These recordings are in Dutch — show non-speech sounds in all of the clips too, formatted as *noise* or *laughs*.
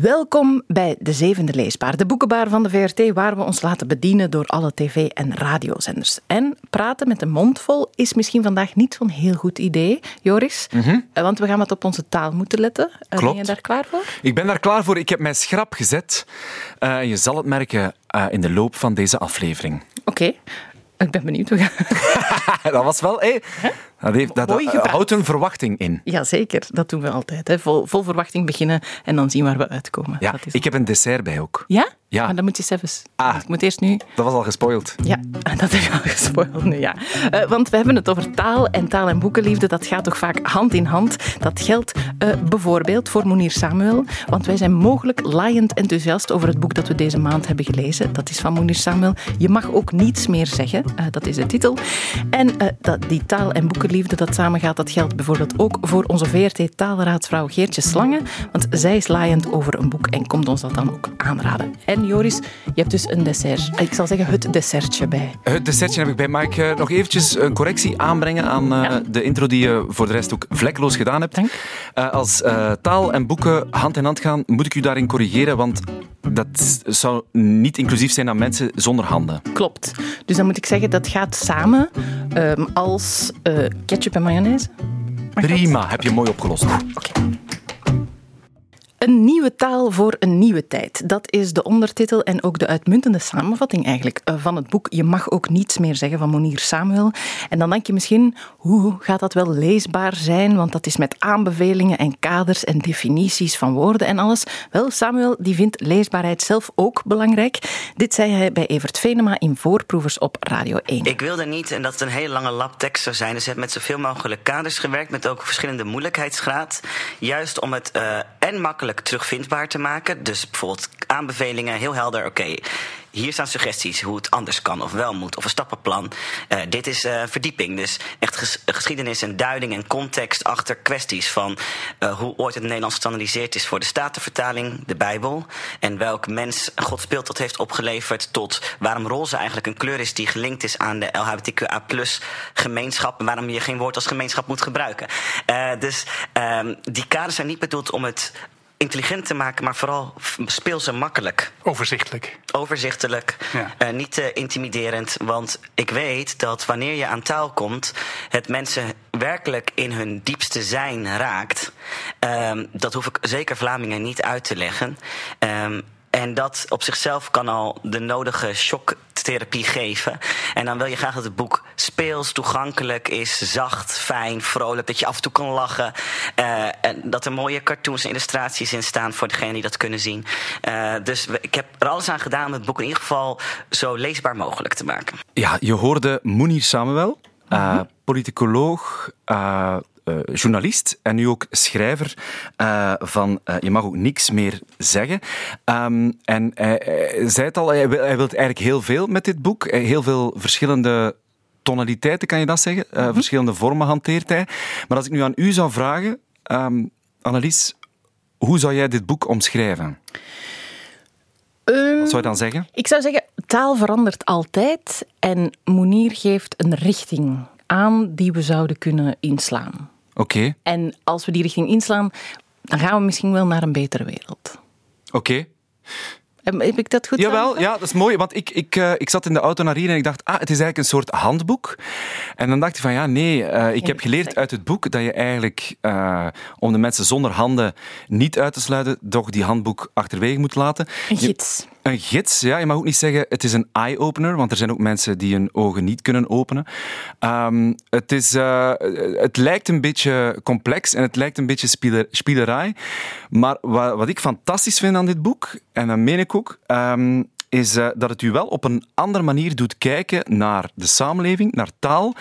Welkom bij De Zevende Leesbaar, de boekenbaar van de VRT, waar we ons laten bedienen door alle tv- en radiozenders. En praten met een mond vol is misschien vandaag niet zo'n heel goed idee, Joris. Mhm. Eh, Want we gaan wat op onze taal moeten letten. Eh, Ben Klopt. je daar klaar voor? Ik ben daar klaar voor. Ik heb mijn schrap gezet. Eh, je zal het merken in de loop van deze aflevering. Oké, ik ben benieuwd. *laughs* Dat was wel... Hey, dat heeft, dat, Mooi eh, houdt een verwachting in. Jazeker, dat doen we altijd. Hè. Vol, vol verwachting beginnen en dan zien waar we uitkomen. Ja, dat is ik heb een dessert bij ook. Ja? Ja. Maar dan moet je zelfs... Ah. Ik moet eerst nu... Dat was al gespoild. Ja, *laughs* dat heb je al gespoild nu, ja. Eh, want we hebben het over taal en taal- en boekenliefde. Dat gaat toch vaak hand in hand. Dat geldt eh, bijvoorbeeld voor Monier Samuel. Want wij zijn mogelijk laaiend enthousiast over het boek dat we deze maand hebben gelezen. Dat is van Monier Samuel. Je mag ook niets meer zeggen. Eh, dat is de titel. En dat, die taal- en boekenliefde dat samengaat, dat geldt bijvoorbeeld ook voor onze VRT-taalraadsvrouw Geertje Slangen. Want zij is laaiend over een boek en komt ons dat dan ook aanraden. En Joris, je hebt dus een dessert. Ik zal zeggen het dessertje bij. Het dessertje heb ik bij. Mag ik eh, nog eventjes een correctie aanbrengen aan eh, Ja. de intro die je voor de rest ook vlekkeloos gedaan hebt? Dank. Eh, als taal en boeken hand in hand gaan, moet ik u daarin corrigeren, want dat zou niet inclusief zijn aan mensen zonder handen. Klopt. Dus dan moet ik zeggen, dat gaat samen ehm, als ketchup en mayonaise. Prima, heb je mooi opgelost. Oké. Een nieuwe taal voor een nieuwe tijd. Dat is de ondertitel en ook de uitmuntende samenvatting eigenlijk eh, van het boek Je mag ook niets meer zeggen van Monier Samuel. En dan denk je misschien, hoe gaat dat wel leesbaar zijn? Want dat is met aanbevelingen en kaders en definities van woorden en alles. Wel, Samuel die vindt leesbaarheid zelf ook belangrijk. Dit zei hij bij Evert Venema in Voorproevers op Radio 1. Ik wilde niet en dat het een hele lange lap tekst zou zijn. Dus ik met zoveel mogelijk kaders gewerkt, met ook verschillende moeilijkheidsgraad. Juist om het eh, en makkelijk terugvindbaar te maken. Dus bijvoorbeeld aanbevelingen, heel helder. Oké, hier staan suggesties hoe het anders kan of wel moet, of een stappenplan. Eh, dit is eh, verdieping, dus echt ges- geschiedenis en duiding en context achter kwesties van eh, hoe ooit het Nederlands gestandardiseerd is voor de Statenvertaling, de Bijbel. En welk mens Gods beeld dat heeft opgeleverd tot waarom roze eigenlijk een kleur is die gelinkt is aan de LHBTQA gemeenschap. En waarom je geen woord als gemeenschap moet gebruiken. Dus ehm, die kaders zijn niet bedoeld om het intelligent te maken, maar vooral speels en makkelijk Overzichtelijk. overzichtelijk, Ja. eh, niet te intimiderend. Want ik weet dat wanneer je aan taal komt, het mensen werkelijk in hun diepste zijn raakt. Ehm, dat hoef ik zeker Vlamingen niet uit te leggen. Ehm, en dat op zichzelf kan al de nodige shocktherapie geven. En dan wil je graag dat het boek speels, toegankelijk is, zacht, fijn, vrolijk. Dat je af en toe kan lachen. Eh, en dat er mooie cartoons en illustraties in staan voor degenen die dat kunnen zien. Eh, dus we- ik heb er alles aan gedaan om het boek in ieder geval zo leesbaar mogelijk te maken. Ja, je hoorde Mounir Samuel, eh, politicoloog, eh, journalist en nu ook schrijver eh, van eh, Je mag ook niks meer zeggen. Ehm, en hij, hij zei het al, hij wil, hij wil eigenlijk heel veel met dit boek. Heel veel verschillende tonaliteiten, kan je dat zeggen? Eh, Verschillende vormen hanteert hij. Maar als ik nu aan u zou vragen, ehm, Annelies, hoe zou jij dit boek omschrijven? Ehm, Wat zou je dan zeggen? Ik zou zeggen, taal verandert altijd en Monier geeft een richting aan die we zouden kunnen inslaan. Oké, En als we die richting inslaan, dan gaan we misschien wel naar een betere wereld. oké. Heb heb ik dat goed Jawel, ja, dat is mooi. Want ik, ik, eh, ik zat in de auto naar hier en ik dacht, ah, het is eigenlijk een soort handboek. En dan dacht ik van, ja, nee, eh, ik heb geleerd uit het boek dat je eigenlijk, eh, om de mensen zonder handen niet uit te sluiten, toch die handboek achterwege moet laten. Een gids. Een gids, ja. Je mag ook niet zeggen het is een eye-opener, want er zijn ook mensen die hun ogen niet kunnen openen. Ehm, het, is, eh, het lijkt een beetje complex en het lijkt een beetje spieler, spielerij. Maar wat, wat ik fantastisch vind aan dit boek, en dat meen ik ook, ehm, is eh, dat het u wel op een andere manier doet kijken naar de samenleving, naar taal.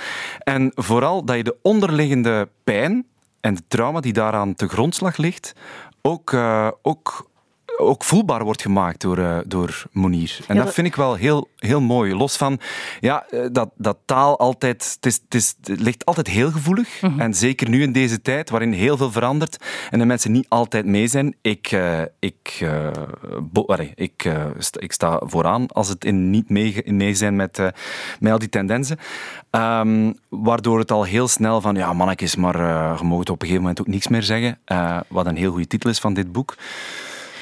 En vooral dat je de onderliggende pijn en de trauma die daaraan te grondslag ligt, ook, eh, ook ook voelbaar wordt gemaakt door, eh, door Monier. En Ja, dat vind ik wel heel, heel mooi. Los van ja, eh, dat, dat taal altijd. Het, is, het, is, het ligt altijd heel gevoelig. Mhm. En zeker nu in deze tijd waarin heel veel verandert en de mensen niet altijd mee zijn. Ik, eh, ik, allee, ik, sta, ik sta vooraan als het in niet mee, in mee zijn met, met al die tendensen. Ehm, waardoor het al heel snel van ja, mannetjes, maar je mag op een gegeven moment ook niks meer zeggen. Wat een heel goede titel is van dit boek.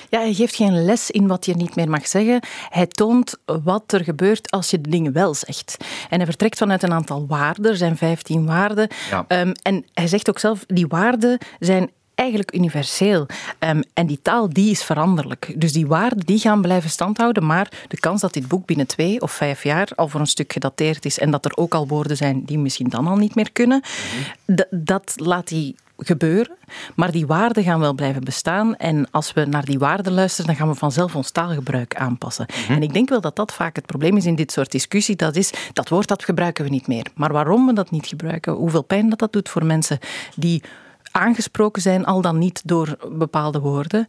Ja, hij geeft geen les in wat je niet meer mag zeggen. Hij toont wat er gebeurt als je de dingen wel zegt. En hij vertrekt vanuit een aantal waarden. Er zijn 15 waarden. Ja. Ehm, en hij zegt ook zelf, die waarden zijn eigenlijk universeel. Ehm, en die taal die is veranderlijk. Dus die waarden die gaan blijven standhouden, maar de kans dat dit boek binnen twee of vijf jaar al voor een stuk gedateerd is en dat er ook al woorden zijn die misschien dan al niet meer kunnen, d- dat laat hij gebeuren. Maar die waarden gaan wel blijven bestaan. En als we naar die waarden luisteren, dan gaan we vanzelf ons taalgebruik aanpassen. En ik denk wel dat dat vaak het probleem is in dit soort discussie. Dat is, dat woord dat gebruiken we niet meer. Maar waarom we dat niet gebruiken, hoeveel pijn dat dat doet voor mensen die aangesproken zijn, al dan niet door bepaalde woorden,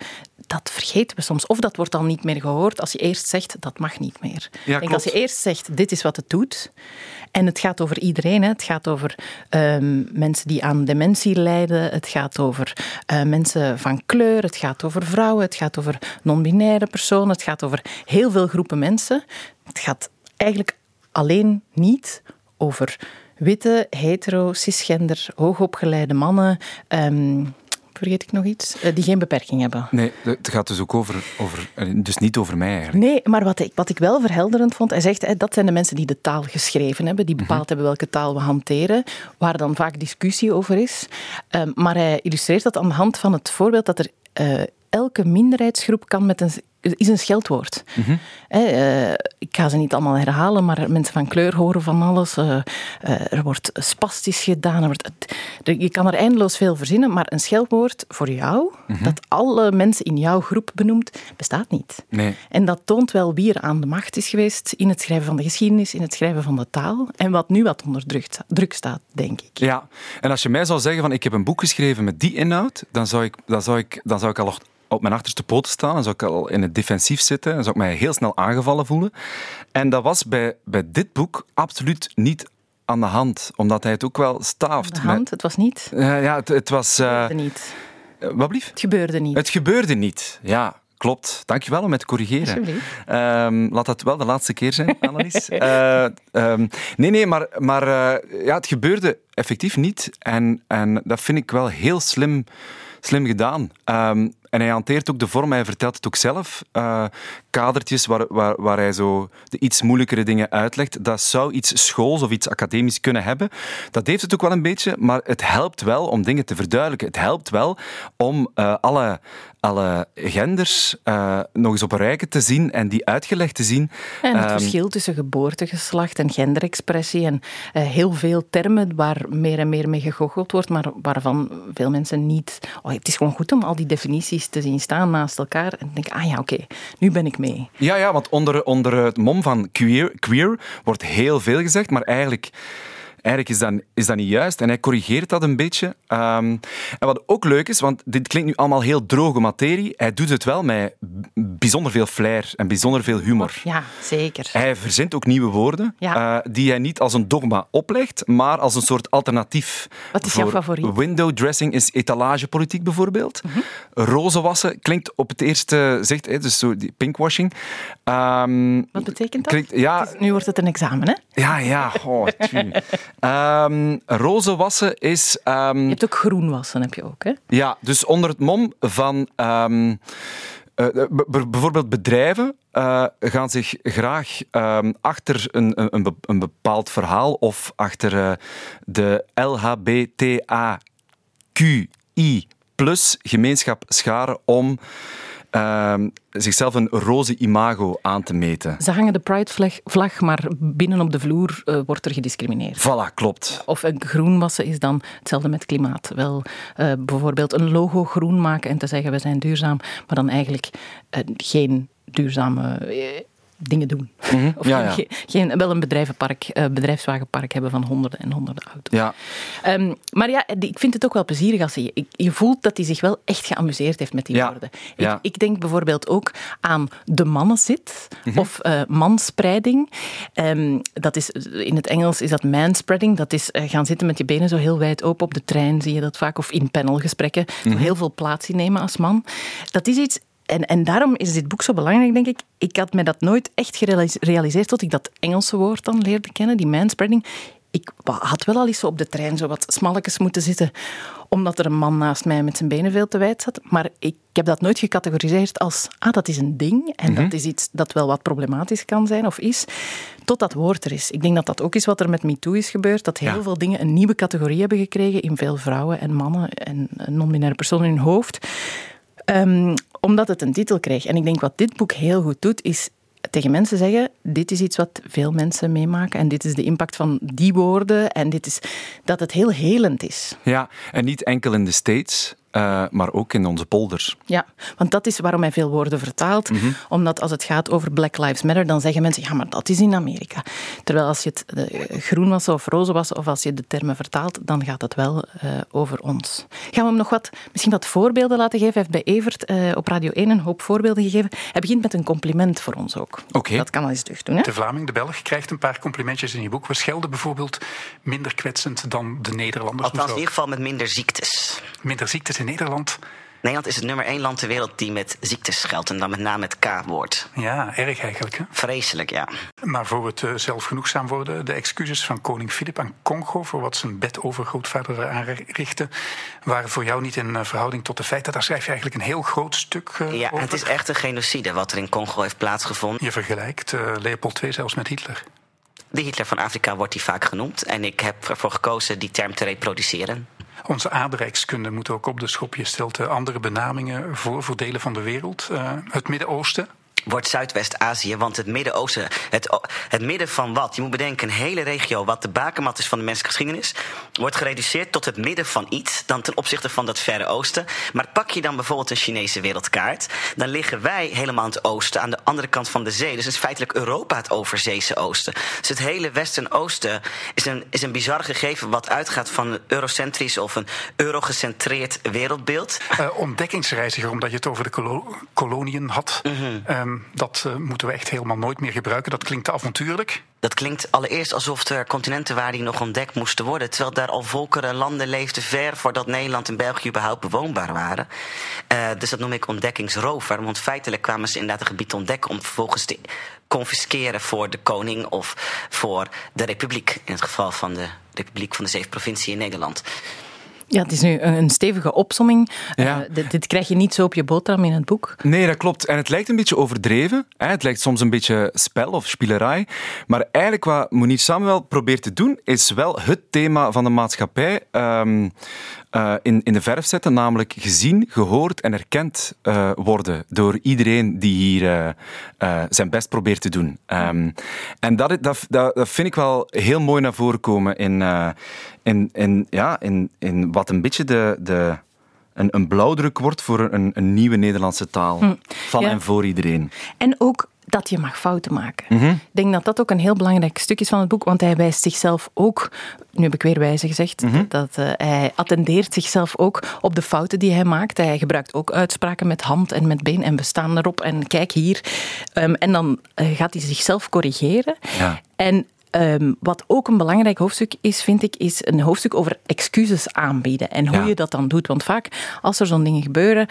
dat vergeten we soms. Of dat wordt dan niet meer gehoord als je eerst zegt, dat mag niet meer. Ik denk, als je eerst zegt, dit is wat het doet, en het gaat over iedereen. Hè. Het gaat over ehm, mensen die aan dementie lijden. Het gaat over eh, mensen van kleur. Het gaat over vrouwen. Het gaat over non-binaire personen. Het gaat over heel veel groepen mensen. Het gaat eigenlijk alleen niet over witte, hetero, cisgender, hoogopgeleide mannen. ehm, vergeet ik nog iets? Eh, die geen beperking hebben. Nee, het gaat dus ook over, over eh, dus niet over mij eigenlijk. Nee, maar wat ik, wat ik wel verhelderend vond, hij zegt, hè, dat zijn de mensen die de taal geschreven hebben, die bepaald hebben welke taal we hanteren, waar dan vaak discussie over is. Ehm, maar hij illustreert dat aan de hand van het voorbeeld dat er eh, elke minderheidsgroep kan met een is een scheldwoord. Hè, eh, ik ga ze niet allemaal herhalen, maar mensen van kleur horen van alles. Eh, eh, er wordt spastisch gedaan. Er wordt, je kan er eindeloos veel verzinnen, maar een scheldwoord voor jou, dat alle mensen in jouw groep benoemt, bestaat niet. Nee. En dat toont wel wie er aan de macht is geweest in het schrijven van de geschiedenis, in het schrijven van de taal, en wat nu wat onder druk staat, denk ik. Ja, en als je mij zou zeggen van ik heb een boek geschreven met die inhoud, dan zou ik, dan zou ik, dan zou ik al op- mijn achterste poten staan, dan zou ik al in het defensief zitten, dan zou ik mij heel snel aangevallen voelen. En dat was bij, bij dit boek absoluut niet aan de hand, omdat hij het ook wel staaft. De hand, het was niet. Met, Eh, ja, het, het was... Het eh gebeurde niet. wat blieft? Het gebeurde niet. Het gebeurde niet, ja. Klopt. Dankjewel om het te corrigeren. Ehm, laat dat wel de laatste keer zijn, Annelies. *laughs* Eh, ehm, nee, nee, maar, maar eh, ja, het gebeurde effectief niet. En, en dat vind ik wel heel slim, slim gedaan. Ehm, en hij hanteert ook de vorm, hij vertelt het ook zelf. eh, kadertjes waar, waar, waar hij zo de iets moeilijkere dingen uitlegt. Dat zou iets schools of iets academisch kunnen hebben. Dat heeft het ook wel een beetje, maar het helpt wel om dingen te verduidelijken. Het helpt wel om eh, alle, alle genders eh, nog eens op een rijke te zien en die uitgelegd te zien. En het Ehm, verschil tussen geboortegeslacht en genderexpressie en eh, heel veel termen waar meer en meer mee gegoocheld wordt, maar waarvan veel mensen niet... Oh, het is gewoon goed om al die definities te zien staan naast elkaar en denken, ah ja, oké, nu ben ik mee. Ja, ja, want onder, onder het mom van queer, queer wordt heel veel gezegd, maar eigenlijk, eigenlijk is, dat, is dat niet juist. En hij corrigeert dat een beetje. Ehm, en wat ook leuk is, want dit klinkt nu allemaal heel droge materie, hij doet het wel met bijzonder veel flair en bijzonder veel humor. Ja, zeker. Hij verzint ook nieuwe woorden Ja. eh, die hij niet als een dogma oplegt, maar als een soort alternatief. Wat is jouw favoriet? Window dressing is etalagepolitiek bijvoorbeeld. Rozen wassen klinkt op het eerste zicht, hè, dus zo die pinkwashing. Ehm, Wat betekent dat? klinkt- ja, nu wordt het een examen, hè? ja, ja. Oh, *laughs* tju. Ehm, rozen wassen is... ehm, Je hebt ook groen wassen, heb je ook, hè? ja, dus onder het mom van ehm, eh, b- bijvoorbeeld bedrijven eh, gaan zich graag achter een, een, een be- een bepaald verhaal of achter eh, de LHBTAQI plus gemeenschap scharen om ehm, zichzelf een roze imago aan te meten. Ze hangen de Pride-vlag, vlag, maar binnen op de vloer eh, wordt er gediscrimineerd. Voilà, klopt. Of een groen wassen is dan hetzelfde met klimaat. Wel eh, bijvoorbeeld een logo groen maken en te zeggen we zijn duurzaam, maar dan eigenlijk eh, geen duurzame dingen doen. Of Mhm. ja, ja. Geen, geen- wel een bedrijvenpark, eh, bedrijfswagenpark hebben van honderden en honderden auto's. Ja, Ehm, maar ja, ik vind het ook wel plezierig als. Ik, je voelt dat hij zich wel echt geamuseerd heeft met die woorden. Ik, ik denk bijvoorbeeld ook aan de mannenzit Mhm. of eh manspreiding. Ehm, dat is, in het Engels is dat manspreading. Dat is eh, gaan zitten met je benen zo heel wijd open op de trein, zie je dat vaak. Of in panelgesprekken. Mhm. heel veel plaats innemen als man. Dat is iets... En, en daarom is dit boek zo belangrijk, denk ik. Ik had me dat nooit echt gerealiseerd tot ik dat Engelse woord dan leerde kennen, die manspreading. Ik had wel al eens zo op de trein zo wat smalletjes moeten zitten omdat er een man naast mij met zijn benen veel te wijd zat. Maar ik heb dat nooit gecategoriseerd als, ah, dat is een ding en dat is iets dat wel wat problematisch kan zijn of is, tot dat woord er is. Ik denk dat dat ook is wat er met MeToo is gebeurd, dat heel veel dingen een nieuwe categorie hebben gekregen in veel vrouwen en mannen en non-binaire personen in hun hoofd. Ehm, omdat het een titel kreeg. En ik denk wat dit boek heel goed doet, is tegen mensen zeggen: dit is iets wat veel mensen meemaken en dit is de impact van die woorden en dit is dat het heel helend is. Ja, en niet enkel in de States. Uh, maar ook in onze polders. Ja, want dat is waarom hij veel woorden vertaalt. Mm -hmm. Omdat als het gaat over Black Lives Matter, dan zeggen mensen, ja, maar dat is in Amerika. Terwijl als je het uh, groen was of roze was, of als je de termen vertaalt, dan gaat het wel uh, over ons. Gaan we hem nog wat, misschien wat voorbeelden laten geven? Hij heeft bij Evert op Radio 1 een hoop voorbeelden gegeven. Hij begint met een compliment voor ons ook. Okay. Dat kan al eens terug doen. Hè? De Vlaming, de Belg, krijgt een paar complimentjes in je boek. We schelden bijvoorbeeld minder kwetsend dan de Nederlanders. Althans, in ieder geval met minder ziektes. Minder ziektes in Nederland. Nederland is het nummer één land ter wereld die met ziektes scheldt. En dan met name het K-woord. Ja, erg eigenlijk. Hè? Vreselijk, ja. Maar voor het uh, zelfgenoegzaam worden, de excuses van koning Filip aan Congo voor wat zijn bedovergrootvader aanrichtte, waren voor jou niet in uh, verhouding tot de feiten. Daar schrijf je eigenlijk een heel groot stuk uh, ja, over. het is echt een genocide wat er in Congo heeft plaatsgevonden. Je vergelijkt Leopold II zelfs met Hitler. De Hitler van Afrika wordt hij vaak genoemd. En ik heb ervoor gekozen die term te reproduceren. Onze aardrijkskunde moet ook op de schop. Je stelt andere benamingen voor voor delen van de wereld. Uh, het Midden-Oosten, wordt Zuidwest-Azië. Want het Midden-Oosten, het, het midden van wat? Je moet bedenken, een hele regio wat de bakermat is van de menselijke geschiedenis, wordt gereduceerd tot het midden van iets dan ten opzichte van dat Verre Oosten. Maar pak je dan bijvoorbeeld een Chinese wereldkaart, dan liggen wij helemaal aan het oosten, aan de andere kant van de zee. Dus is feitelijk Europa het overzeese oosten. Dus het hele Westen-Oosten is een, is een bizar gegeven wat uitgaat van een eurocentrisch of een eurogecentreerd wereldbeeld. Uh, ontdekkingsreiziger, omdat je het over de kolo koloniën had. Mm -hmm. um, dat uh, moeten we echt helemaal nooit meer gebruiken. Dat klinkt avontuurlijk. Dat klinkt allereerst alsof er continenten waren die nog ontdekt moesten worden. Terwijl daar al volkeren, landen leefden ver voordat Nederland en België überhaupt bewoonbaar waren. Uh, dus dat noem ik ontdekkingsrover. Want feitelijk kwamen ze inderdaad een gebied ontdekken om vervolgens te confisceren voor de koning of voor de republiek. In het geval van de Republiek van de Zeven Provincie in Nederland. Ja, het is nu een stevige opsomming. Ja. Uh, dit, dit, krijg je niet zo op je boterham in het boek. Nee, dat klopt. En het lijkt een beetje overdreven. Hè? Het lijkt soms een beetje spel of spielerij. Maar eigenlijk wat Monique Samuel probeert te doen, is wel het thema van de maatschappij um, uh, in, in de verf zetten. Namelijk gezien, gehoord en erkend uh, worden door iedereen die hier zijn best probeert te doen. Um, en dat, dat, dat, dat vind ik wel heel mooi naar voren komen in, in, in, ja, in, in wat een beetje de, de, een, een blauwdruk wordt voor een, een nieuwe Nederlandse taal. Hm. Van ja. en voor iedereen. En ook dat je mag fouten maken. Mm -hmm. Ik denk dat dat ook een heel belangrijk stuk is van het boek, want hij wijst zichzelf ook, nu heb ik weer wijze gezegd, mm -hmm. dat uh, hij attendeert zichzelf ook op de fouten die hij maakt. Hij gebruikt ook uitspraken met hand en met been en we staan erop en kijk hier. Um, en dan uh, gaat hij zichzelf corrigeren. Ja. En Um, wat ook een belangrijk hoofdstuk is, vind ik, is een hoofdstuk over excuses aanbieden en hoe ja. je dat dan doet. Want vaak, als er zo'n dingen gebeuren,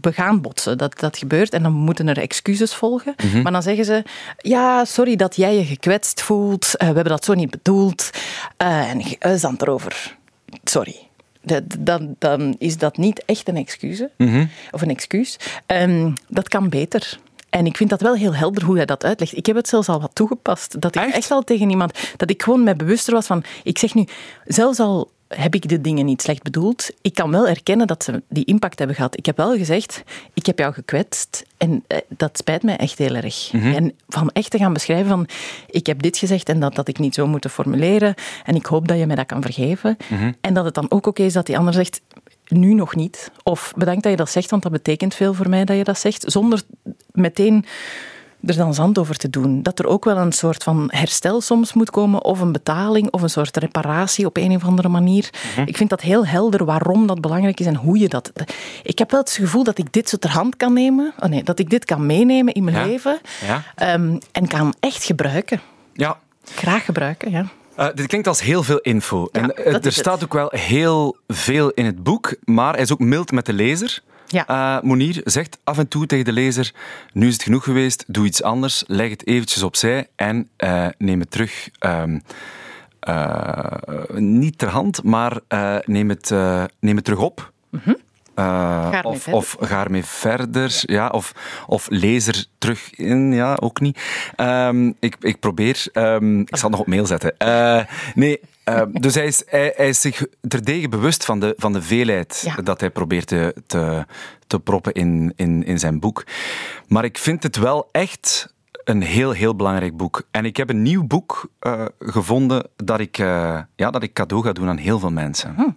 we gaan botsen. Dat, dat gebeurt en dan moeten er excuses volgen. Mm -hmm. Maar dan zeggen ze, ja, sorry dat jij je gekwetst voelt. Uh, we hebben dat zo niet bedoeld. Uh, en uh, zand erover. Sorry. Dan, dan, is dat niet echt een excuus. Mm -hmm. Of een excuus. Um, dat kan beter. En ik vind dat wel heel helder hoe hij dat uitlegt. Ik heb het zelfs al wat toegepast. Dat ik echt, echt al tegen iemand, dat ik gewoon mij bewuster was van, ik zeg nu, zelfs al heb ik de dingen niet slecht bedoeld. Ik kan wel erkennen dat ze die impact hebben gehad. Ik heb wel gezegd, ik heb jou gekwetst en dat spijt mij echt heel erg. Mm -hmm. En van echt te gaan beschrijven van, ik heb dit gezegd en dat dat ik niet zo moeten formuleren en ik hoop dat je mij dat kan vergeven. Mm -hmm. En dat het dan ook oké okay is dat die ander zegt, nu nog niet. Of bedankt dat je dat zegt, want dat betekent veel voor mij dat je dat zegt. Zonder meteen er dan zand over te doen. Dat er ook wel een soort van herstel soms moet komen, of een betaling, of een soort reparatie op een of andere manier. Mm -hmm. Ik vind dat heel helder waarom dat belangrijk is en hoe je dat. Ik heb wel het gevoel dat ik dit zo ter hand kan nemen, oh nee, dat ik dit kan meenemen in mijn ja. leven ja. Um, en kan echt gebruiken. Ja. Graag gebruiken, ja. Uh, dit klinkt als heel veel info. Ja, en uh, er staat het. ook wel heel veel in het boek, maar hij is ook mild met de lezer. Ja. Uh, Monier zegt af en toe tegen de lezer: Nu is het genoeg geweest, doe iets anders, leg het eventjes opzij en neem het terug. Um, eh, niet ter hand, maar eh, neem, het, eh, neem het terug op. Mhm. Eh, Ermee of, verder. of ga ermee verder, ja. of, of lees er terug in, ja, ook niet. Ehm, ik, ik probeer, ehm, ik zal het nog op mail zetten. Eh, nee, eh, dus hij is, hij, hij is zich terdege bewust van de, van de veelheid Ja. dat hij probeert te, te, te proppen in, in, in zijn boek. Maar ik vind het wel echt een heel, heel belangrijk boek. En ik heb een nieuw boek eh, gevonden dat ik, eh, ja, dat ik cadeau ga doen aan heel veel mensen. Hm,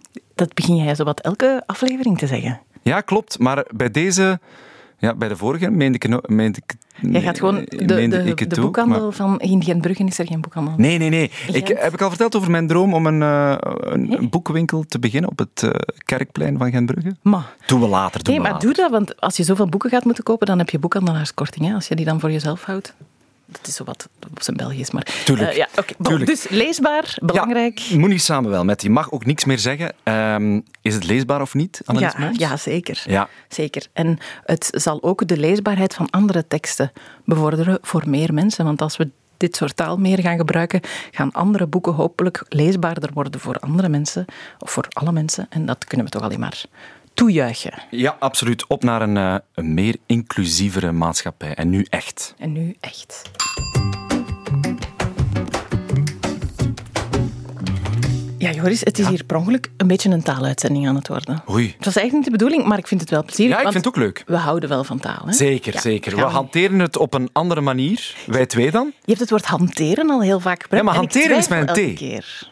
dat begin jij zo wat elke aflevering te zeggen. Ja, klopt. Maar bij deze, ja, bij de vorige, meende ik, meende ik Jij gaat gewoon de, de, de, boekhandel maar- van in Gentbruggen is er geen boekhandel. Nee, nee, nee. Ik, heb ik al verteld over mijn droom om een, eh, een, boekenwinkel te beginnen op het eh, kerkplein van Gentbrugge? Maar, Doen we later. Doen nee, we maar later. doe dat, want als je zoveel boeken gaat moeten kopen, dan heb je boekhandelaarskorting. Hè, als je die dan voor jezelf houdt. Dat is zo wat op zijn Belgisch, maar... Tuurlijk. Eh, ja, Tuurlijk. Dus leesbaar, belangrijk. Ja, Moenie Samuel, met die mag ook niks meer zeggen. Ehm, is het leesbaar of niet, Annelies Ja, Mons? ja, zeker. Ja. zeker. En het zal ook de leesbaarheid van andere teksten bevorderen voor meer mensen. Want als we dit soort taal meer gaan gebruiken, gaan andere boeken hopelijk leesbaarder worden voor andere mensen, of voor alle mensen. En dat kunnen we toch alleen maar toejuichen. Ja, absoluut. Op naar een, eh, een meer inclusievere maatschappij. En nu echt. En nu echt. Ja, Joris, het is hier per ongeluk een beetje een taaluitzending aan het worden. Oei. Het was eigenlijk niet de bedoeling, maar ik vind het wel plezierig. Ja, ik vind het ook leuk. We houden wel van taal. Hè? Zeker, Ja, zeker. We hanteren het op een andere manier. Wij twee dan. Je hebt het woord hanteren al heel vaak gebruikt. Ja, maar hanteren is twijfel met een elke T. keer.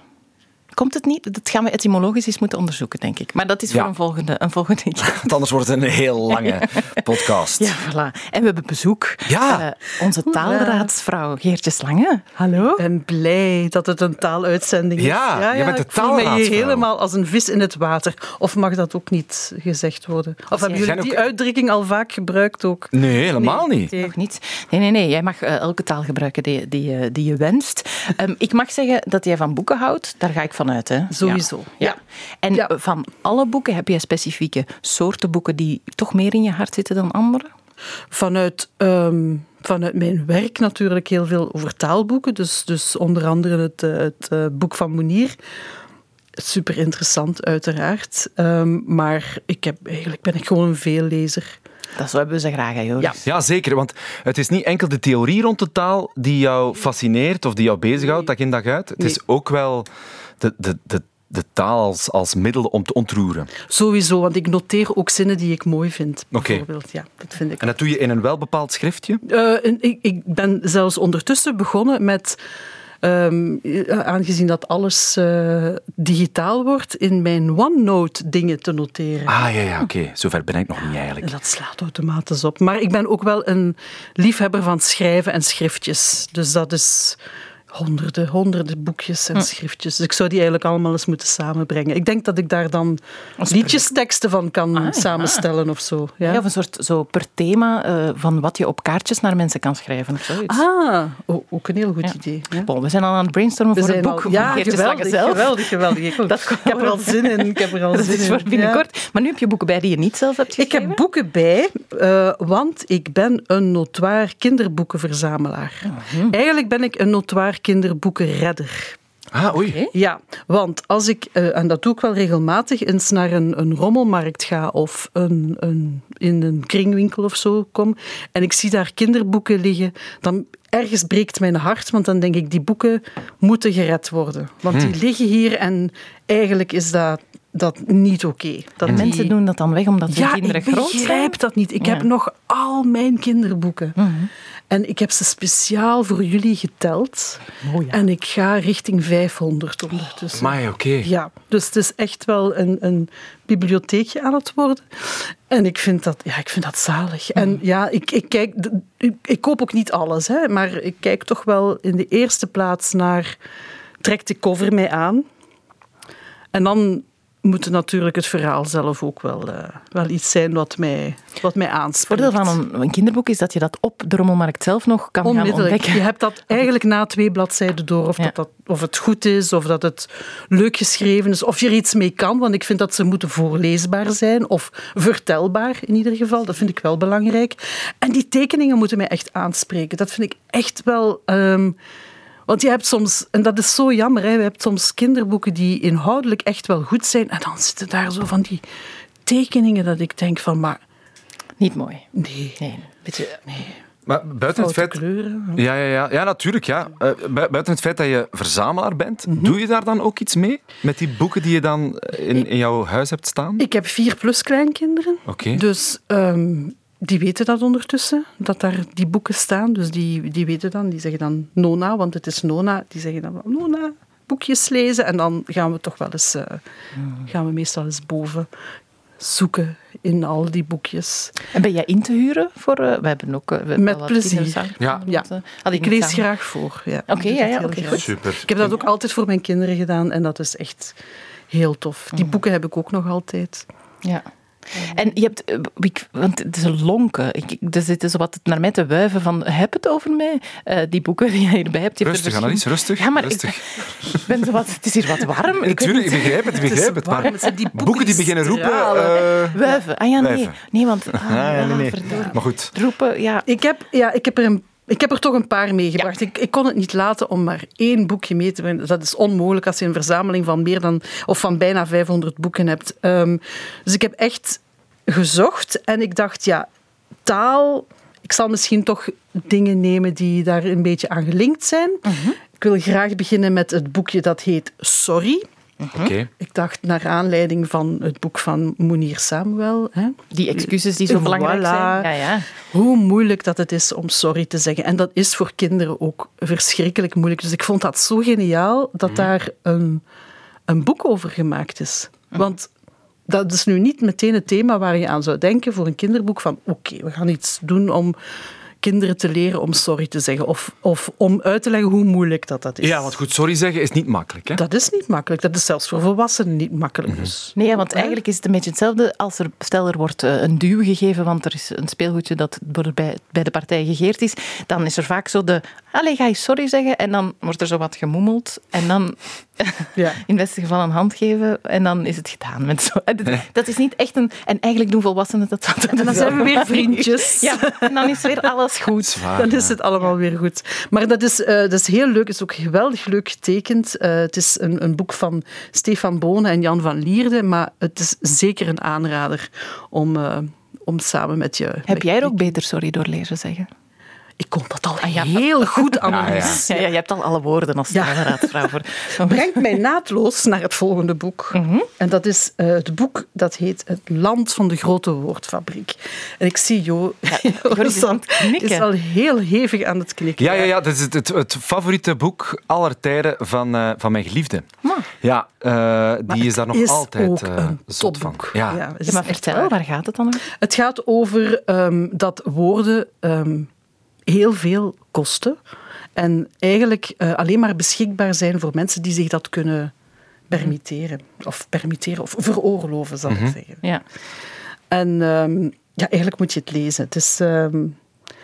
Komt het niet? Dat gaan we etymologisch eens moeten onderzoeken, denk ik. Maar dat is Ja. voor een volgende, een volgende *laughs* keer. Want anders wordt het een heel lange *laughs* podcast. Ja, voilà. En we hebben bezoek. Ja. Eh, onze taalraadsvrouw Geertje Slange. Hallo. Ik ben blij dat het een taaluitzending is. Ja, jij bent de ik voel me hier taalraadsvrouw. helemaal als een vis in het water. Of mag dat ook niet gezegd worden? Of hebben jullie die ook- uitdrukking al vaak gebruikt ook? Nee, helemaal niet. Nog niet. Nee, nee, nee. Jij mag eh, elke taal gebruiken die, die, je- die je wenst. Ehm, ik mag zeggen dat jij van boeken houdt. Daar ga ik vanuit. Hè. Sowieso. Ja. ja. En Ja. van alle boeken heb jij specifieke soorten boeken die toch meer in je hart zitten dan andere? Vanuit, ehm, vanuit mijn werk natuurlijk heel veel over taalboeken. Dus, dus onder andere het, eh, het eh, boek van Monier. Super interessant, uiteraard. Ehm, maar ik heb, eigenlijk ben ik gewoon een veellezer. Dat zo hebben we ze graag, hè, Joris. Ja. Ja, zeker. Want het is niet enkel de theorie rond de taal die jou fascineert of die jou bezighoudt dag in dag uit. Het is ook wel de, de, de, de taal als, als middel om te ontroeren. Sowieso, want ik noteer ook zinnen die ik mooi vind. Bijvoorbeeld, ja, dat vind ik En dat doe je in een welbepaald schriftje? Eh, ik, ik ben zelfs ondertussen begonnen met, ehm, aangezien dat alles eh, digitaal wordt, in mijn OneNote dingen te noteren. Ah, ja, ja, oké. Zover ben ik nog niet eigenlijk. En dat slaat automatisch op. Maar ik ben ook wel een liefhebber van schrijven en schriftjes. Dus dat is honderden, honderden boekjes en schriftjes. Dus ik zou die eigenlijk allemaal eens moeten samenbrengen. Ik denk dat ik daar dan liedjesteksten van kan Ah, ja. samenstellen of zo. Ja. Ja, of een soort zo per thema eh, van wat je op kaartjes naar mensen kan schrijven of zoiets. Ah, ook een heel goed Ja. idee. Ja. Bon, we zijn al aan het brainstormen We voor het zijn boek al- ja, geweldig, geweldig, geweldig. *laughs* Ik, Dat ik heb er al zin in. Ik heb er al *laughs* Dat zin is voor binnenkort. Maar nu heb je boeken bij die je niet zelf hebt Ik geschreven? heb boeken bij, eh, want ik ben een notoir kinderboekenverzamelaar. Mhm. Eigenlijk ben ik een notoir kinderboekenredder. Ah, oei. Ja, want als ik, eh, en dat doe ik wel regelmatig, eens naar een, een rommelmarkt ga of een, een, in een kringwinkel of zo kom en ik zie daar kinderboeken liggen, dan ergens breekt mijn hart, want dan denk ik, die boeken moeten gered worden. Want die liggen hier en eigenlijk is dat, dat niet oké. En die- mensen doen dat dan weg omdat hun ja, kinderen ik groot zijn? begrijp dat niet. Ik Ja. heb nog al mijn kinderboeken. En ik heb ze speciaal voor jullie geteld. Oh ja. En ik ga richting 500 ondertussen. Maar oké. Ja, dus het is echt wel een, een bibliotheekje aan het worden. En ik vind dat, ja, ik vind dat zalig. En ja, ik, ik, kijk, ik koop ook niet alles, hè, maar ik kijk toch wel in de eerste plaats naar... Trekt de cover mij aan? En dan moet het natuurlijk het verhaal zelf ook wel, eh, wel iets zijn wat mij, wat mij Het aanspreekt. voordeel van een, een kinderboek is dat je dat op de rommelmarkt zelf nog kan gaan Onmiddellijk. ontdekken. Je hebt dat *laughs* eigenlijk na twee bladzijden door. Of, Ja. dat, dat, of het goed is, of dat het leuk geschreven is, of je er iets mee kan. Want ik vind dat ze moeten voorleesbaar zijn, of vertelbaar in ieder geval. Dat vind ik wel belangrijk. En die tekeningen moeten mij echt aanspreken. Dat vind ik echt wel... ehm, Want je hebt soms, en dat is zo jammer, hè, je hebt soms kinderboeken die inhoudelijk echt wel goed zijn. En dan zitten daar zo van die tekeningen dat ik denk van, maar Niet mooi. nee, Nee, beetje, nee. Maar buiten het feit... kleuren. Ja, ja, ja. ja, natuurlijk. Ja. Eh, bui- buiten het feit dat je verzamelaar bent, doe je daar dan ook iets mee? Met die boeken die je dan in, in jouw huis hebt staan? Ik heb vier plus kleinkinderen. Oké. Dus ehm, die weten dat ondertussen, dat daar die boeken staan. Dus die, die weten dan, die zeggen dan Nona, want het is Nona. Die zeggen dan wel, Nona, boekjes lezen. En dan gaan we toch wel eens, eh, gaan we meestal eens boven zoeken in al die boekjes. En ben jij in te huren? Voor, eh, we hebben ook... eh, we hebben Met plezier. Ja. Ja. had Ik lees samen- graag voor. Ja. Oké, Ik doe ja, ja, goed. Super. Ik heb dat ook altijd voor mijn kinderen gedaan en dat is echt heel tof. Die Mm. boeken heb ik ook nog altijd. Ja. En je hebt, eh, want het is een lonken. Ik, ik- er zitten zo wat naar mij te wuiven van, heb het over mij? Eh, die boeken die je hierbij hebt. Je hebt Rustig, Annelies, rustig. Ja, maar rustig. Ik, *laughs* ben zo wat, het is hier wat warm. Ik ik begrijp het, ik begrijp het. warm, Maar het die boeken boeken die beginnen roepen... eh, Wuiven. Ah ja, nee. Nee, want... *laughs* Ah, ja, nee, nee. Maar goed. Roepen, ja. Ik heb, ja, ik heb, er, een, ik heb er toch een paar meegebracht. Ik, ik kon het niet laten om maar één boekje mee te brengen. Dat is onmogelijk als je een verzameling van meer dan of van bijna 500 boeken hebt. Ehm, dus ik heb echt gezocht en ik dacht, ja, taal. Ik zal misschien toch dingen nemen die daar een beetje aan gelinkt zijn. Ik wil graag beginnen met het boekje dat heet Sorry. Oké. Ik dacht naar aanleiding van het boek van Mounir Samuel. Hè, Die excuses die zo Voilà. belangrijk zijn. Ja, ja. hoe moeilijk dat het is om sorry te zeggen. En dat is voor kinderen ook verschrikkelijk moeilijk. Dus ik vond dat zo geniaal dat daar een, een boek over gemaakt is. Want dat is nu niet meteen het thema waar je aan zou denken voor een kinderboek van oké, we gaan iets doen om kinderen te leren om sorry te zeggen. Of, of om uit te leggen hoe moeilijk dat, dat is. Ja, want goed, sorry zeggen is niet makkelijk. Hè? Dat is niet makkelijk. Dat is zelfs voor volwassenen niet makkelijk. Dus. Nee, want eigenlijk is het een beetje hetzelfde als er, stel er wordt eh, een duw gegeven, want er is een speelgoedje dat bij, bij de partij gegeerd is, dan is er vaak zo de, allee, ga je sorry zeggen? En dan wordt er zo wat gemoemeld en dan Ja. *laughs* in het beste geval een hand geven en dan is het gedaan. Met zo. Dat- Dat is niet echt een... En eigenlijk doen volwassenen dat zo. En dan zijn we weer *laughs* vriendjes. Ja, en dan is weer alles *laughs* goed. Zwaar, Dan is het allemaal weer goed. Maar dat is, eh, dat is heel leuk. Het is ook geweldig leuk getekend. Eh, het is een, een boek van Stefan Bonen en Jan van Lierde. Maar het is zeker een aanrader om, eh, om samen met je... Heb met- jij er ook beter sorry door leren zeggen? Ik kon dat al ja. heel goed, Annelies. *laughs* Ja, ja, je hebt al alle woorden als Ja. raadsvrouw voor. *laughs* Brengt mij naadloos naar het volgende boek. Mhm. En dat is eh, het boek dat heet Het Land van de Grote Woordfabriek. En ik zie Jo, *laughs* Joris is al heel hevig aan het knikken. Ja, ja, ja, dat is het, het, het favoriete boek aller tijden van, eh, van mijn geliefde. Ja, eh, die is daar nog is altijd ook een zot van. Ja. maar vertel, waar. waar gaat het dan over? Het gaat over ehm, dat woorden ehm, heel veel kosten. En eigenlijk eh, alleen maar beschikbaar zijn voor mensen die zich dat kunnen permitteren. Of permitteren, of veroorloven, zal ik zeggen. Ja. En ehm, ja, eigenlijk moet je het lezen. Het is, ehm,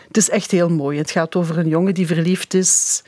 het is echt heel mooi. Het gaat over een jongen die verliefd is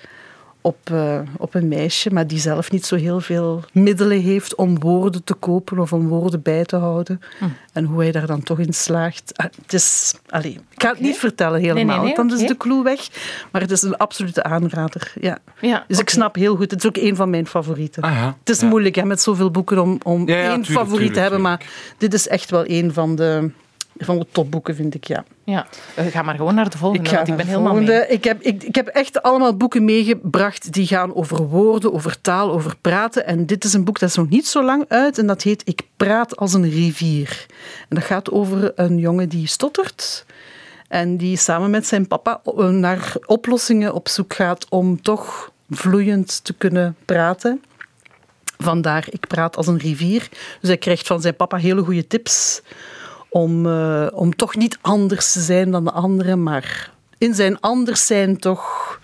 op, eh, op een meisje, maar die zelf niet zo heel veel middelen heeft om woorden te kopen of om woorden bij te houden. Hm. En hoe hij daar dan toch in slaagt. Ah, het is, allee, ik ga het niet vertellen helemaal, nee, nee, want dan is de clue weg. Maar het is een absolute aanrader. Ja. Ja, Dus ik snap heel goed. Het is ook een van mijn favorieten. Ah, ja. Het is Ja. moeilijk hè, met zoveel boeken om, om Ja, ja, één tuurlijk, favoriet te tuurlijk, hebben, maar dit is echt wel een van de, van de topboeken, vind ik. Ja. Ja. Eh, Ga maar gewoon naar de volgende, Ik ga want ik ben helemaal volgende. mee. Ik heb, ik, ik heb echt allemaal boeken meegebracht die gaan over woorden, over taal, over praten. En dit is een boek dat is nog niet zo lang uit en dat heet Ik praat als een rivier. En dat gaat over een jongen die stottert. En die samen met zijn papa eh, naar oplossingen op zoek gaat om toch vloeiend te kunnen praten. Vandaar, ik praat als een rivier. Dus hij krijgt van zijn papa hele goede tips om, eh, om toch niet anders te zijn dan de anderen, maar in zijn anders zijn toch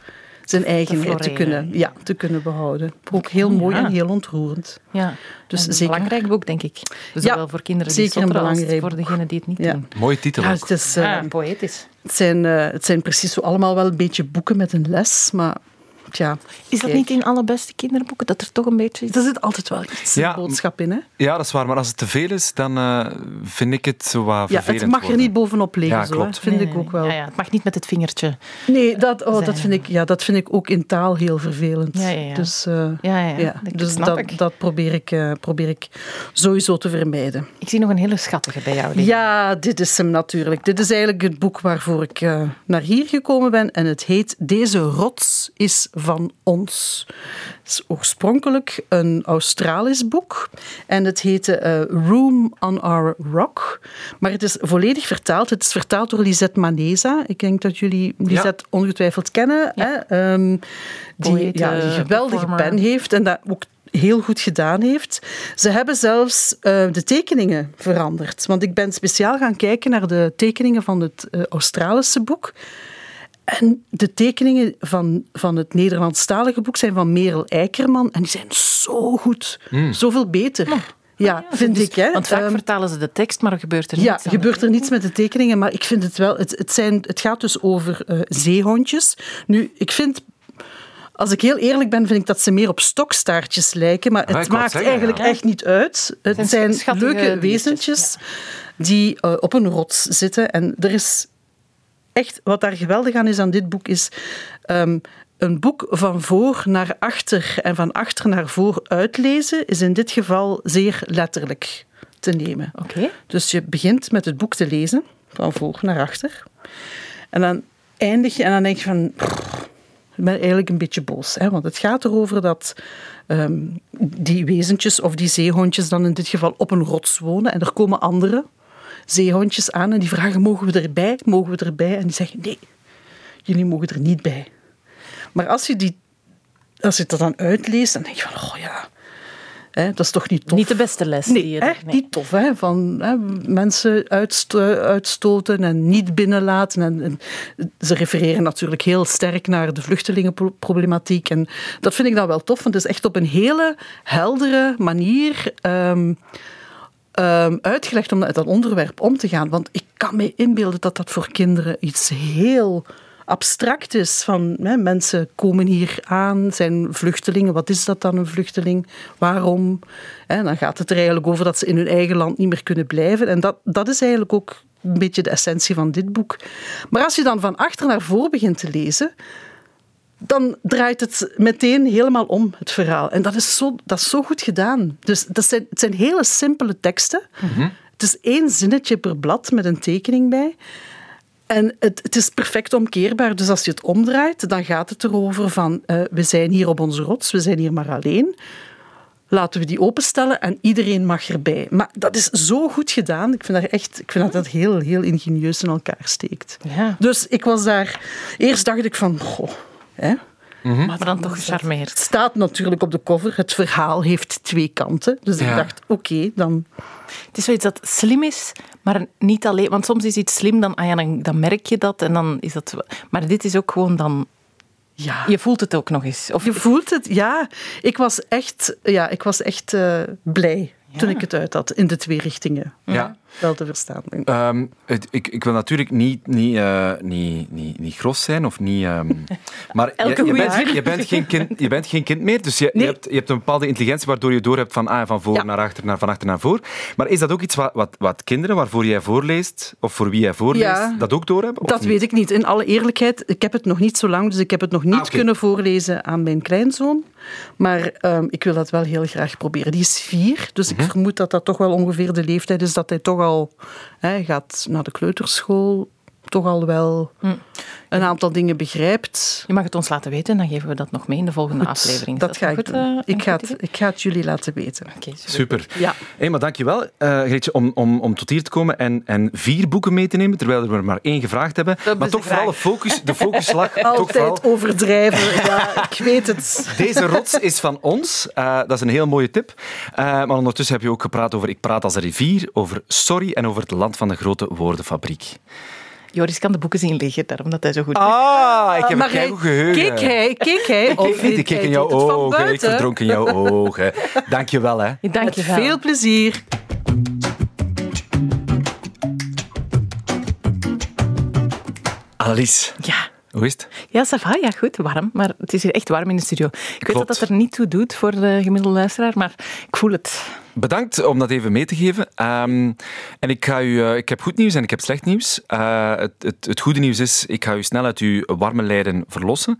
zijn eigenheid te kunnen, ja, te kunnen behouden. Ook heel mooi ja. en heel ontroerend. Ja. Dus een zeker. belangrijk boek, denk ik. Ja, Zowel voor kinderen die zeker een als voor degenen die het niet Ja. doen. Mooie titel Ja, ook. het, is, eh, Ja, poëtisch. het, zijn, eh, het zijn precies zo allemaal wel een beetje boeken met een les, maar tja. Is dat kijk. niet in alle beste kinderboeken? Dat er toch een beetje... Er zit altijd wel iets Ja. een boodschap in, hè? Ja, dat is waar. Maar als het te veel is, dan eh, vind ik het zo wat Ja, vervelend het mag er niet bovenop liggen, Ja, zo, klopt. vind Nee, ik nee, ook wel. Ja, ja, het mag niet met het vingertje. Nee, dat, oh, Zijn. dat, vind ik, ja, dat vind ik ook in taal heel vervelend. Ja, ja, ja. Dus, eh, Ja, ja, ja, dat dus dat, ik. dat probeer, ik, eh, probeer ik sowieso te vermijden. Ik zie nog een hele schattige bij jou. liggen. Ja, dit is hem natuurlijk. Dit is eigenlijk het boek waarvoor ik eh, naar hier gekomen ben. En het heet Deze rots is van ons. Het is oorspronkelijk een Australisch boek. En het heette eh, Room on Our Rock. Maar het is volledig vertaald. Het is vertaald door Lisette Maneza. Ik denk dat jullie Lisette ongetwijfeld kennen. Hè? Ehm, die Poëte, ja, een geweldige performer. pen heeft en dat ook heel goed gedaan heeft. Ze hebben zelfs eh, de tekeningen veranderd. Want ik ben speciaal gaan kijken naar de tekeningen van het eh, Australische boek. En de tekeningen van, van het Nederlandstalige boek zijn van Merel Eikerman. En die zijn zo goed. Zoveel beter. Ja, vind Dus- ik. Hè. Want vaak Ehm, vertalen ze de tekst, maar er gebeurt er ja, niets aan. gebeurt er niets met de tekeningen, maar ik vind het wel... Het, het, zijn, het gaat dus over eh, zeehondjes. Nu, ik vind... Als ik heel eerlijk ben, vind ik dat ze meer op stokstaartjes lijken. Maar Ah, het maakt zeggen, eigenlijk ja. echt niet uit. Het zijn leuke wezentjes die eh, op een rots zitten. En er is echt... Wat daar geweldig aan is aan dit boek, is... ehm, een boek van voor naar achter en van achter naar voor uitlezen is in dit geval zeer letterlijk te nemen. Oké. Dus je begint met het boek te lezen, van voor naar achter. En dan eindig je en dan denk je van... "Pff, Ik ben eigenlijk een beetje boos. Hè? Want het gaat erover dat ehm, die wezentjes of die zeehondjes dan in dit geval op een rots wonen. En er komen andere zeehondjes aan en die vragen, mogen we erbij? Mogen we erbij? En die zeggen, nee, jullie mogen er niet bij. Maar als je, die, als je dat dan uitleest, dan denk je van, oh ja, hè, dat is toch niet tof. Niet de beste les. die Nee, je er- echt niet tof. Hè? Van hè, mensen uitsto- uitstoten en niet binnenlaten. En, en ze refereren natuurlijk heel sterk naar de vluchtelingenproblematiek. En dat vind ik dan wel tof, want het is echt op een hele heldere manier ehm, ehm, uitgelegd om met dat onderwerp om te gaan. Want ik kan me inbeelden dat dat voor kinderen iets heel abstract is. Van hè, mensen komen hier aan, zijn vluchtelingen. Wat is dat dan, een vluchteling? Waarom? Dan gaat het er eigenlijk over dat ze in hun eigen land niet meer kunnen blijven. En dat, dat is eigenlijk ook een beetje de essentie van dit boek. Maar als je dan van achter naar voor begint te lezen, dan draait het meteen helemaal om, het verhaal. En dat is zo, dat is zo goed gedaan. Dus dat zijn, het zijn hele simpele teksten. Het is één zinnetje per blad met een tekening bij. En het, het is perfect omkeerbaar. Dus als je het omdraait, dan gaat het erover van... eh, we zijn hier op onze rots, we zijn hier maar alleen. Laten we die openstellen en iedereen mag erbij. Maar dat is zo goed gedaan. Ik vind dat, echt, ik vind dat dat heel, heel ingenieus in elkaar steekt. Ja. Dus ik was daar... Eerst dacht ik van... Goh, hè? Maar dan toch gecharmeerd. Het staat natuurlijk op de cover. Het verhaal heeft twee kanten. Dus ik dacht, oké, dan... Het is zoiets dat slim is, maar niet alleen. Want soms is iets slim, dan, ah ja, dan, dan merk je dat en dan is dat. Maar dit is ook gewoon dan. Ja. Je voelt het ook nog eens. Of Je voelt het, ja. Ik was echt, ja, ik was echt eh, blij toen ik het uit had, in de twee richtingen. Ja. Wel te verstaan. Ehm, het- ik, ik wil natuurlijk niet, niet, eh, niet, niet, niet gros zijn of niet. ehm, *laughs* maar je, je, bent, je, bent geen kind, je bent geen kind meer, dus je, Nee. je, hebt, je hebt een bepaalde intelligentie waardoor je door hebt van, ah, van voor Ja. naar achter, naar, van achter naar voor. Maar is dat ook iets wat, wat, wat kinderen waarvoor jij voorleest, of voor wie jij voorleest, Ja. dat ook door hebben? of Dat niet? weet ik niet. In alle eerlijkheid, ik heb het nog niet zo lang, dus ik heb het nog niet Ah, kunnen voorlezen aan mijn kleinzoon. Maar ehm, ik wil dat wel heel graag proberen. Die is vier, dus Mhm. ik vermoed dat dat toch wel ongeveer de leeftijd is dat hij toch al hij gaat naar de kleuterschool, toch al wel Hm. een aantal dingen begrijpt. je mag het ons laten weten, dan geven we dat nog mee in de volgende aflevering. Is dat ga ik goed, doen. eh, ik, ga het, ik ga het jullie laten weten. Oké, super. Super. Ja. Hey, maar dankjewel, uh, Greetje, om, om, om tot hier te komen en, en vier boeken mee te nemen, terwijl we er maar één gevraagd hebben. Dat maar toch vooral de focus, de focus lag *laughs* toch Altijd vooral... overdrijven, ja, ik weet het. Deze rots is van ons. Eh, dat is een heel mooie tip. Eh, maar ondertussen heb je ook gepraat over Ik praat als een rivier, over Sorry en over het land van de grote woordenfabriek. Joris kan de boeken zien liggen, daarom dat hij zo goed Ah, ik heb maar een keigoed geheugen. Keek hij, keek hij. Ik niet, hij in jouw ogen. Ik verdronk in jouw *laughs* ogen. Dank je wel, hè. Dank je wel. veel plezier. Annelies, Ja. Hoe is het? Ja, ça va, ja, goed, warm. Maar het is hier echt warm in de studio. Ik weet dat dat er niet toe doet voor de gemiddelde luisteraar, maar ik voel het. Bedankt om dat even mee te geven. Ehm, en ik, ga u, eh, ik heb goed nieuws en ik heb slecht nieuws. Eh, het, het, het goede nieuws is, ik ga u snel uit uw warme lijden verlossen.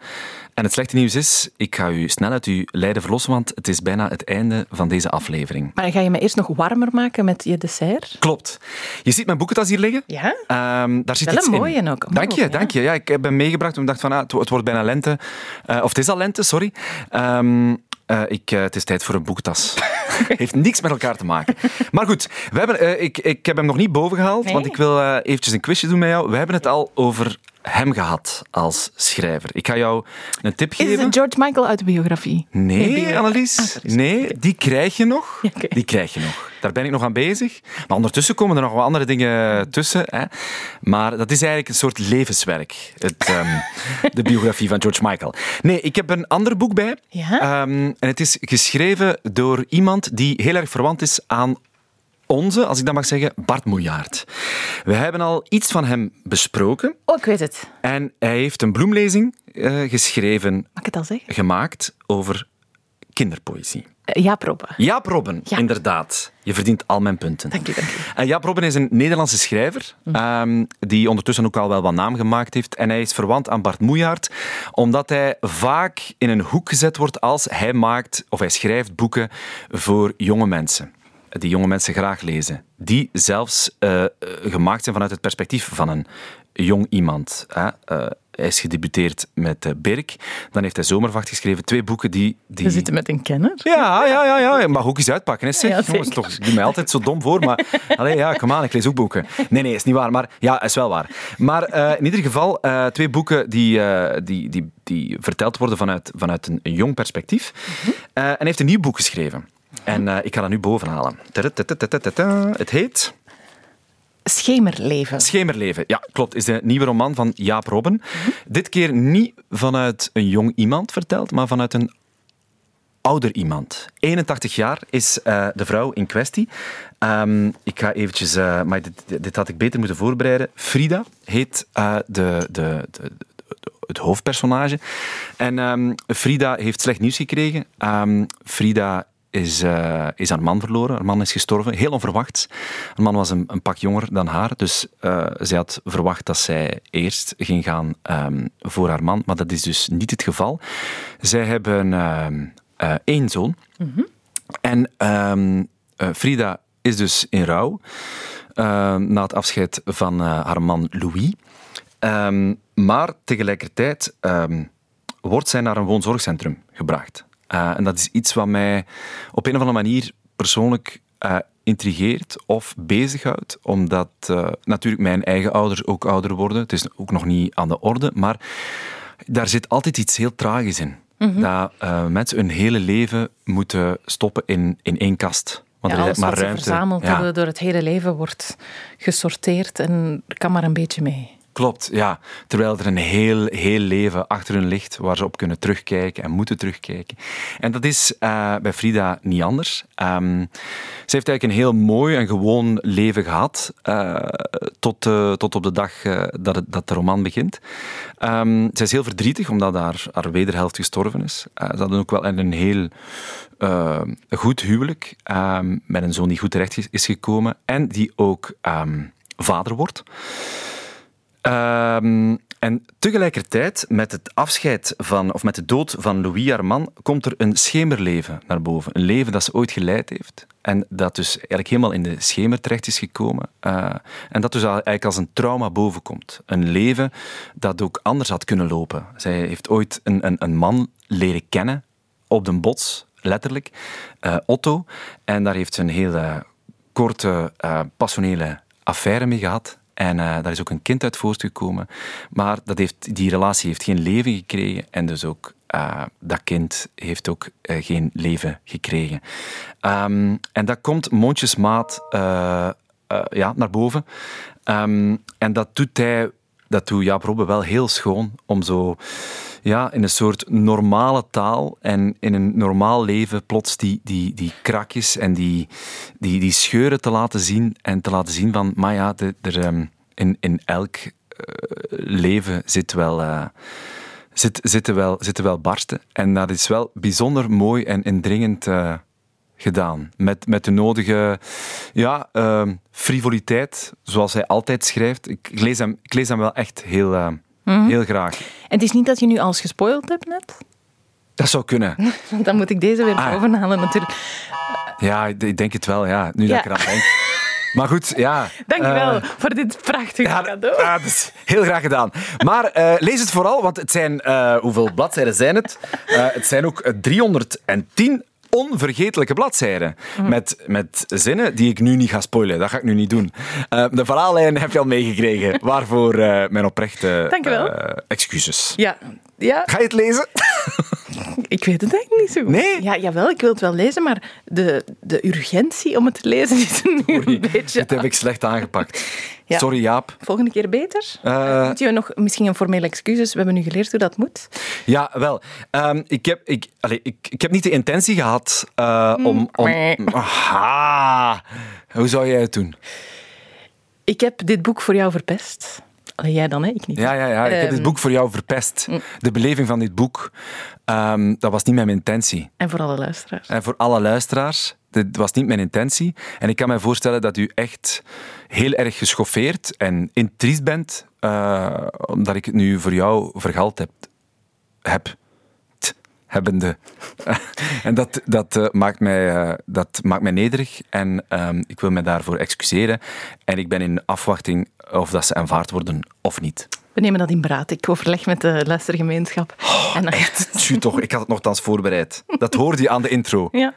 En het slechte nieuws is, ik ga u snel uit uw lijden verlossen, want het is bijna het einde van deze aflevering. Maar ga je me eerst nog warmer maken met je dessert? Klopt. Je ziet mijn boekentas hier liggen. Ja? Ehm, daar zit Wel iets een in. mooie ook. Dank je, ja. dank je. Ja, ik heb hem meegebracht omdat ik dacht van, ah, het, het wordt bijna lente. Eh, of het is al lente, sorry. Ehm, eh, ik, eh, het is tijd voor een boekentas. *laughs* Heeft niks met elkaar te maken. Maar goed, we hebben, eh, ik, ik heb hem nog niet boven gehaald, Nee. want ik wil eventjes een quizje doen met jou. We hebben het al over hem gehad als schrijver. Ik ga jou een tip Is geven. het George Michael autobiografie? Nee, bio- Annelies. Ah, nee, die krijg je nog. Ja. Die krijg je nog. Daar ben ik nog aan bezig. Maar ondertussen komen er nog wel andere dingen tussen. Hè. Maar dat is eigenlijk een soort levenswerk. Het, ehm, *laughs* de biografie van George Michael. Nee, ik heb een ander boek bij. Ja? Ehm, en het is geschreven door iemand die heel erg verwant is aan onze, als ik dat mag zeggen, Bart Moejaert. We hebben al iets van hem besproken. Oh, ik weet het. En hij heeft een bloemlezing eh, geschreven Mag ik het al zeggen? gemaakt over kinderpoëzie. Eh, Jaap Robbe. Jaap Robben, Ja. inderdaad. Je verdient al mijn punten. Dank je, dank je. Jaap Robben is een Nederlandse schrijver, ehm, die ondertussen ook al wel wat naam gemaakt heeft. En hij is verwant aan Bart Moejaert, omdat hij vaak in een hoek gezet wordt als hij maakt of hij schrijft boeken voor jonge mensen. Die jonge mensen graag lezen. Die zelfs eh, eh, gemaakt zijn vanuit het perspectief van een jong iemand. Hè. Eh, hij is gedebuteerd met Birk. Dan heeft hij Zomervacht geschreven. Twee boeken die... die We zitten met een kenner. ja, ja, ja, ja. Je mag ook eens uitpakken. Hè, zeg. Ja, Jongens, toch, doe mij altijd zo dom voor, maar *laughs* allee, ja, kom aan, ik lees ook boeken. Nee, nee, is niet waar, maar ja, is wel waar. Maar in ieder geval, twee boeken die, die, die, die verteld worden vanuit, vanuit een, een jong perspectief. Eh, en hij heeft een nieuw boek geschreven. En eh, ik ga dat nu bovenhalen. Het heet Schemerleven. Schemerleven. Ja, klopt. Is de nieuwe roman van Jaap Robben. Dit keer niet vanuit een jong iemand verteld, maar vanuit een ouder iemand. 81 jaar is eh, de vrouw in kwestie. Ehm, ik ga eventjes... eh, maar dit, dit had ik beter moeten voorbereiden. Frida heet de, de, de, de- het hoofdpersonage. En ehm, Frida heeft slecht nieuws gekregen. Ehm, Frida is, eh, is haar man verloren. Haar man is gestorven, heel onverwachts. Haar man was een, een pak jonger dan haar, dus eh, zij had verwacht dat zij eerst ging gaan ehm, voor haar man, maar dat is dus niet het geval. Zij hebben ehm, eh, één zoon. En ehm, eh, Frida is dus in rouw na het afscheid van haar man Louis. Maar tegelijkertijd wordt zij naar een woonzorgcentrum gebracht. Eh, en dat is iets wat mij op een of andere manier persoonlijk eh, intrigeert of bezighoudt, omdat eh, natuurlijk mijn eigen ouders ook ouder worden. Het is ook nog niet aan de orde, maar daar zit altijd iets heel tragisch in. Dat eh, mensen hun hele leven moeten stoppen in, in één kast. Want Ja, er is maar wat ze ruimte. verzameld Ja. hebben door het hele leven wordt gesorteerd en er kan maar een beetje mee. Klopt, ja. Terwijl er een heel, heel leven achter hun ligt waar ze op kunnen terugkijken en moeten terugkijken. En dat is eh, bij Frida niet anders. Ehm, ze heeft eigenlijk een heel mooi en gewoon leven gehad eh, tot, eh, tot op de dag dat, dat de roman begint. Ehm, ze is heel verdrietig omdat haar, haar wederhelft gestorven is. Ze hadden ook wel een heel goed huwelijk ehm, met een zoon die goed terecht is- is gekomen en die ook vader wordt. Ehm, en tegelijkertijd, met het afscheid van, of met de dood van Louis, haar man, komt er een schemerleven naar boven. Een leven dat ze ooit geleid heeft. En dat dus eigenlijk helemaal in de schemer terecht is gekomen. Eh, en dat dus eigenlijk als een trauma bovenkomt. Een leven dat ook anders had kunnen lopen. Zij heeft ooit een, een, een man leren kennen op de bots, letterlijk. eh, Otto. En daar heeft ze een hele korte, eh, passionele affaire mee gehad. En eh, daar is ook een kind uit voortgekomen. Maar dat heeft, die relatie heeft geen leven gekregen. En dus ook eh, dat kind heeft ook eh, geen leven gekregen. Ehm, en dat komt mondjesmaat ja, naar boven. Ehm, en dat doet hij, dat doet Jaap Robbe wel heel schoon. Om zo ja, in een soort normale taal en in een normaal leven plots die, die, die krakjes en die, die, die scheuren te laten zien. En te laten zien van, maar ja, er, ehm, in, in elk leven zit wel, uh, zit, zitten, wel, zitten wel barsten. En dat is wel bijzonder mooi en indringend uh, gedaan. Met, met de nodige ja, uh, frivoliteit, zoals hij altijd schrijft. Ik, lees, hem, ik lees hem wel echt heel, mm -hmm. heel graag. En het is niet dat je nu alles gespoild hebt net? Dat zou kunnen. *laughs* Dan moet ik deze weer ah, bovenhalen natuurlijk. Ja, ik denk het wel, ja. Nu ja. dat ik eraan denk. *laughs* Maar goed, ja. Dankjewel uh, voor dit prachtige ja, cadeau. Ja, dat is heel graag gedaan. Maar uh, lees het vooral, want het zijn... Uh, hoeveel bladzijden zijn het? het zijn ook 310 onvergetelijke bladzijden. Mm. Met, met zinnen die ik nu niet ga spoilen. Dat ga ik nu niet doen. Uh, de verhaallijn heb je al meegekregen. *laughs* Waarvoor uh, mijn oprechte uh, excuses. Ja. ja. Ga je het lezen? *laughs* *laughs* Ik weet het eigenlijk niet zo goed. Nee? Ja, jawel, ik wil het wel lezen, maar de, de urgentie om het te lezen *laughs* is nu Sorry, een beetje... Dit heb ik slecht aangepakt. *laughs* Ja. Sorry, Jaap. Volgende keer beter? Uh, moet je nog misschien een formele excuses? We hebben nu geleerd hoe dat moet. Ja, wel. Um, ik, heb, ik, allez, ik, ik heb niet de intentie gehad uh, om... om aha. Hoe zou jij het doen? Ik heb dit boek voor jou verpest. Allee, jij dan, hè? ik niet. Ja, ja, ja. ik heb dit boek voor jou verpest. Mm. De beleving van dit boek, um, dat was niet mijn intentie. En voor alle luisteraars. En voor alle luisteraars. Dit was niet mijn intentie. En ik kan me voorstellen dat u echt heel erg geschoffeerd en intriest bent, uh, omdat ik het nu voor jou vergald heb. heb hebbende. *laughs* en dat, dat, uh, maakt mij, uh, dat maakt mij nederig en um, ik wil me daarvoor excuseren. En ik ben in afwachting of dat ze aanvaard worden of niet. We nemen dat in braad. Ik overleg met de luistergemeenschap. Oh, en dan... Echt? Toch, ik had het nogthans voorbereid. Dat hoorde je aan de intro. Ja,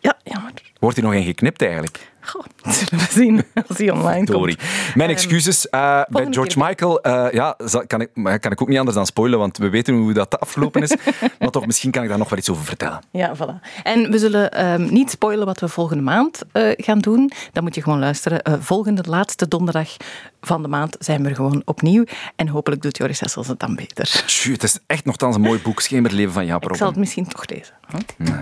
ja jammer. Wordt hij nog in geknipt eigenlijk? Goh, *laughs* zullen we zien als hij online Sorry. komt. Mijn excuses uh, bij George keer. Michael. Uh, ja, kan ik, kan ik ook niet anders dan spoilen, want we weten hoe dat afgelopen is. *laughs* maar toch, misschien kan ik daar nog wel iets over vertellen. Ja, voilà. En we zullen um, niet spoilen wat we volgende maand uh, gaan doen. Dan moet je gewoon luisteren. volgende laatste donderdag van de maand zijn we er gewoon opnieuw. En hopelijk doet Joris Hessels het dan beter. Tju, het is echt nogthans een mooi boek. Schemerleven van Jaap Ik zal het misschien toch lezen. Ja.